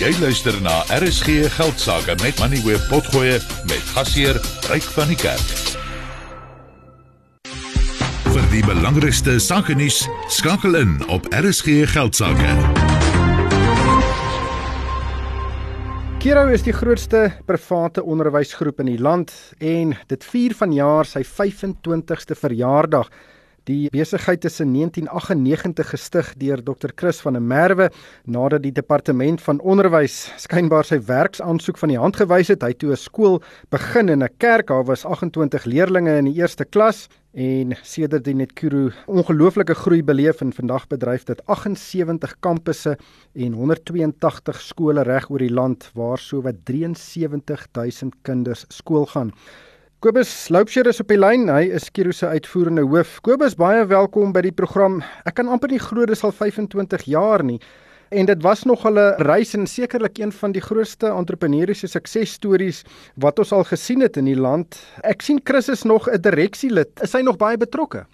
Jy luister na RSG Geldsaake met Money Web Potgoe met gasheer Ryk van die Kerk. Vir die belangrikste sake nuus skakel in op RSG Geldsaake. Kiro is die grootste private onderwysgroep in die land en dit vier vanjaar sy 25ste verjaardag. Die besigheid is in 1998 gestig deur Dr Chris van der Merwe nadat die departement van onderwys skynbaar sy werksaansoek van die hand gewys het. Hy toe 'n skool begin in 'n kerk. Daar was 28 leerders in die eerste klas en sedertdien het Kuro ongelooflike groei beleef en vandag bedryf dit 78 kampusse en 182 skole reg oor die land waar sowat 73000 kinders skool gaan. Kobus Loupsher is op die lyn. Hy is Kiro se uitvoerende hoof. Kobus, baie welkom by die program. Ek kan amper nie glo dis al 25 jaar nie. En dit was nog 'n reis en sekerlik een van die grootste entrepreneursiese suksesstories wat ons al gesien het in die land. Ek sien Chris is nog 'n direksielid. Is hy nog baie betrokke?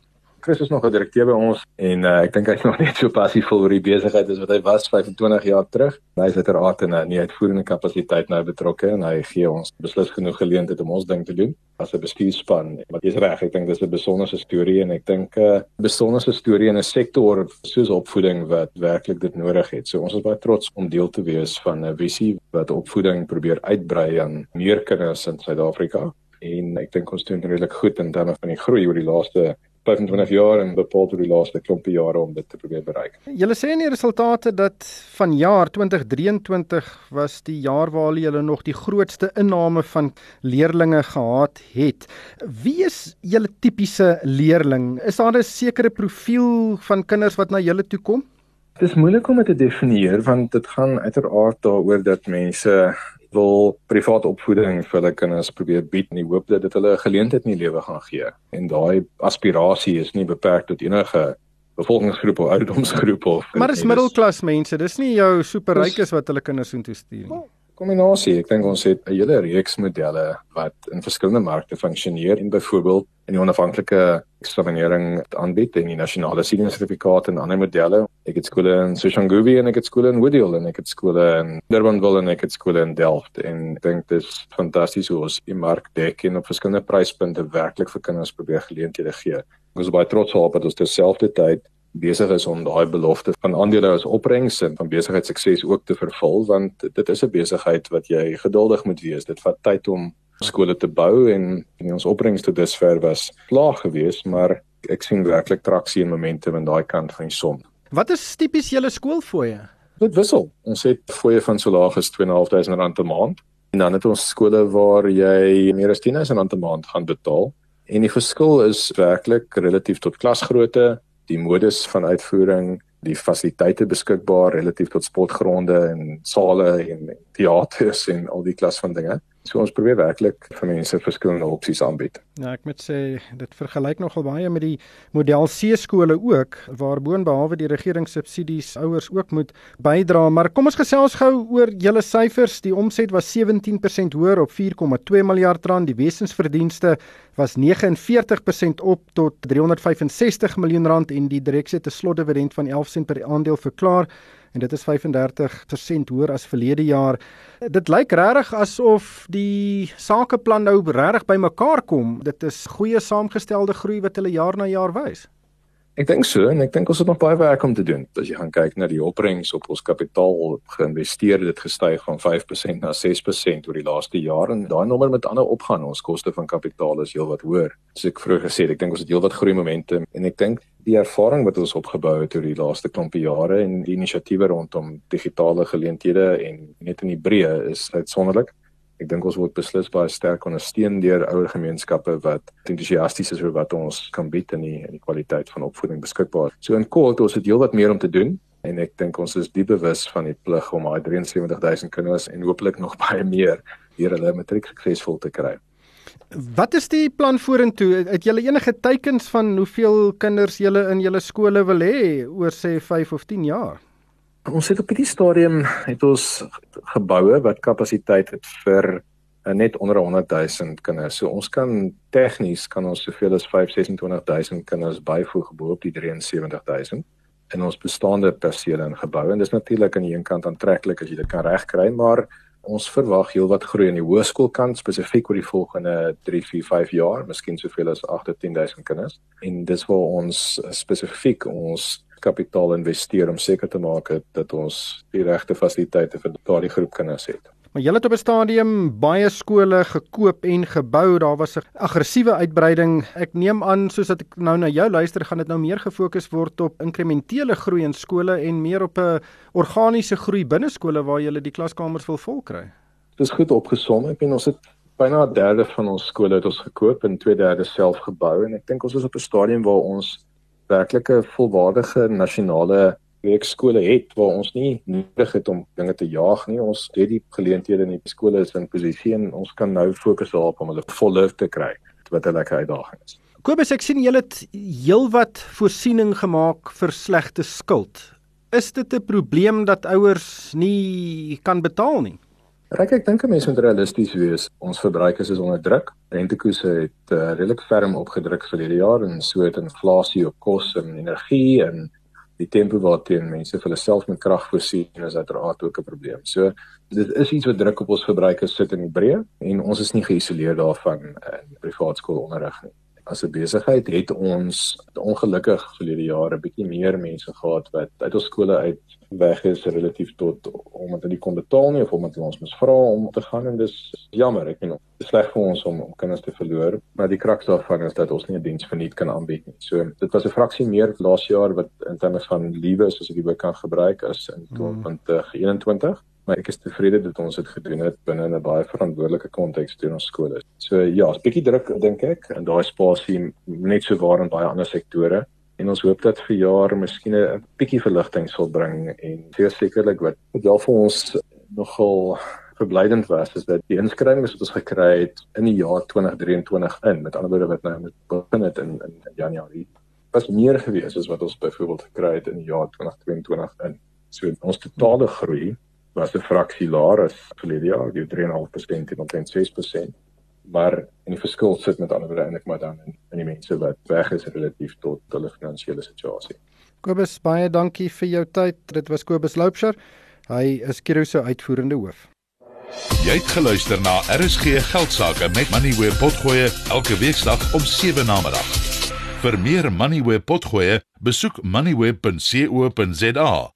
Chris is nog 'n direkteur by ons en uh, ek dink hy's nog net so passief vir die besigheid as wat hy was 25 jaar terug. Hy is uiteraard in 'n nie uitvoerende kapasiteit nou betrokke en hy gee ons beslis genoeg geleenthede om ons ding te doen as 'n bestuurspan. Maar dis reg, ek dink dis 'n besondere storie en ek dink 'n uh, besondere storie in 'n sektor soos opvoeding wat werklik dit nodig het. So ons is baie trots om deel te wees van 'n visie wat opvoeding probeer uitbrei aan meer kinders in Suid-Afrika en ek dink ons doen redelik goed in terme van die groei oor die laaste 25 jaar en bepaal tot die laaste klompie jare om dit te probeer bereik. Julle sê in die resultate dat van jaar 2023 was die jaar waar julle nog die grootste inname van leerders gehad het. Wie is julle tipiese leerling? Is daar 'n sekere profiel van kinders wat na julle toe kom? Dit is moeilik om dit te definieer want dit gaan uiteraard daaroor dat mense wil private opvoeding vir hulle kinders probeer bied in die hoop dat dit hulle 'n geleentheid in die lewe gaan gee. En daai aspirasie is nie beperk tot enige bevolkingsgroep of ouderdomsgroep of Maar dis middelklas mense, dis nie jou superrykes wat hulle kinders intoe stuur nie kombinasie. Ek dink ons het 'n hele reeks modelle wat in verskillende markte funksioneer en byvoorbeeld in die onafhanklike eksaminering aanbied en die nasionale siening sertifikaat en ander modelle. Ek het skole in Soshanguve en ek het skole in Woodhill en ek het skole in Durbanville en ek het skole in Delft en ek dink dit is fantasties hoe ons die mark dek en op verskillende pryspunte werklik vir kinders probeer geleenthede gee. Ons is baie trots op dat ons terselfdertyd besig is om daai belofte van aandele as opbrengs en van besigheidssukses ook te vervul want dit is 'n besigheid wat jy geduldig moet wees. Dit vat tyd om skole te bou en, en ons opbrengs tot dusver was laag geweest, maar ek sien werklik traksie en momentum aan daai kant van die som. Wat is tipies julle skoolfooie? Dit wissel. Ons het fooie van so laag as 2.500 rand 'n maand en dan het ons skole waar jy meer as 10.000 rand 'n maand gaan betaal. En die verskil is werklik relatief tot klasgrootte, die modus van uitvoering, die fasiliteite beskikbaar relatief tot sportgronde en sale en teaters en al die klas van dinge. So ons probeer werklik vir mense verskillende opsies aanbied. Ja, ek moet sê dit vergelyk nogal baie met die model C skole ook waar boonbehalwe die regeringssubsidies ouers ook moet bydra, maar kom ons gesels gou oor julle syfers. Die omset was 17% hoër op 4,2 miljard rand. Die wesensverdienste was 49% op tot 365 miljoen rand en die 'n slotdividend van 11 sent per aandeel verklaar en dit is 35% hoër as verlede jaar. Dit lyk regtig asof die sakeplan nou regtig bymekaar kom. Dit is goeie saamgestelde groei wat hulle jaar na jaar wys. Ek dink so en ek dink ons het nog baie werk om te doen. As jy gaan kyk na die opbrengs op ons kapitaal geïnvesteer, dit gestyg van 5% na 6% oor die laaste jaar en daai nommer met ander opgaan. Ons koste van kapitaal is heelwat hoër. Soos ek vroeër gesê het, ek dink ons het heelwat groei momentum en ek dink die ervaring wat ons opgebou het oor die laaste klompie jare en die inisiatiewe rondom digitale geleenthede en net in die breë is uitsonderlik. Ek dink ons word beslis baie sterk ondersteun deur ouer gemeenskappe wat entoesiasties is oor wat ons kan bied in die in die kwaliteit van opvoeding beskikbaar. So in kort, ons het heelwat meer om te doen en ek dink ons is diep bewus van die plig om daai 73000 kinders en hopelik nog baie meer hier hulle matriek suksesvol te kry. Wat is die plan vorentoe? Het julle enige teikens van hoeveel kinders julle in julle skole wil hê oor sê 5 of 10 jaar? Ons het op hierdie stadium het ons geboue wat kapasiteit het vir uh, net onder 100 000 kinders. So ons kan tegnies kan ons soveel as 5 26000 kinders byvoeg bo op die 73 000. in ons bestaande persele en geboue en dis natuurlik aan die een kant aantreklik as jy dit kan regkry maar ons verwag heelwat groei aan die hoërskoolkant spesifiek oor die volgende 3, 4, 5 jaar, miskien soveel as 8 tot 10000 kinders. En dis waar ons spesifiek ons kapitaal investeer om seker te maak dat ons die regte fasiliteite vir daardie groep kinders het. Maar julle het op 'n stadium baie skole gekoop en gebou. Daar was 'n aggressiewe uitbreiding. Ek neem aan soos dat ek nou na jou luister, gaan dit nou meer gefokus word op inkrementele groei in skole en meer op 'n organiese groei binne skole waar julle die klaskamers wil vol kry. Dis goed opgesom. Ek bedoel ons het byna 'n derde van ons skole het ons gekoop en 2/3 self gebou en ek dink ons is op 'n stadium waar ons werklike volwaardige nasionale werkskole het waar ons nie nodig het om dinge te jaag nie. Ons het die geleenthede in die skole is in posisie en ons kan nou fokus daarop om hulle volle te kry wat 'n lekker uitdaging is. Kobus, ek sien julle het heelwat voorsiening gemaak vir slegte skuld. Is dit 'n probleem dat ouers nie kan betaal nie? Ryk ek dink 'n mens moet realisties wees. Ons verbruikers is onder druk. Rentekoerse het uh, redelik ferm opgedruk verlede jaar en so het inflasie op kos en energie en die tempo waarteen mense vir hulle self met krag voorsien is uiteraard ook 'n probleem. So dit is iets wat druk op ons verbruikers sit in die breë en ons is nie geïsoleer daarvan in privaat skoolonderrig nie. As 'n besigheid het ons ongelukkig verlede jare 'n bietjie meer mense gehad wat uit ons skole uit weg is relatief tot omdat hulle nie kon betaal nie of omdat hulle ons misvra om te gaan en dis jammer. Ek bedoel dit is sleg vir ons om om kinders te verloor maar die kraks daarvan is dat ons nie 'n diens verniet kan aanbied nie. So dit was 'n fraksie meer laas jaar wat in terme van liewe soos ek die woord kan gebruik as in 2021 mm. Maar ek is tevrede dat ons dit gedoen het binne 'n baie verantwoordelike konteks teen ons skole. So ja 'n bietjie druk dink ek in daai spasie net so waar in baie ander sektore. En ons hoop dat vir jaar miskien 'n bietjie verligting sal bring en sekerlik wat wat wel vir ons nogal verblydend was is dat die inskrywings wat ons gekry het in die jaar 2023 in met ander woorde wat nou begin het in, in Januarie was meer gewees as wat ons byvoorbeeld gekry het in die jaar 2022 in. So ons totale groei was 'n fraksie laer as verlede jaar die 3.5% en omtrent 6% maar in die verskil sit met ander woorde eintlik maar dan in, in die mense wat weg is relatief tot hulle finansiële situasie. Kobus baie dankie vir jou tyd. Dit was Kobus Loupsher. Hy is Kiro se uitvoerende hoof. Jy het geluister na RSG Geldsaake met Money where potgoe elke weeksdag om 7 na middag. Vir meer Money where potgoe, besoek moneyweb.co.za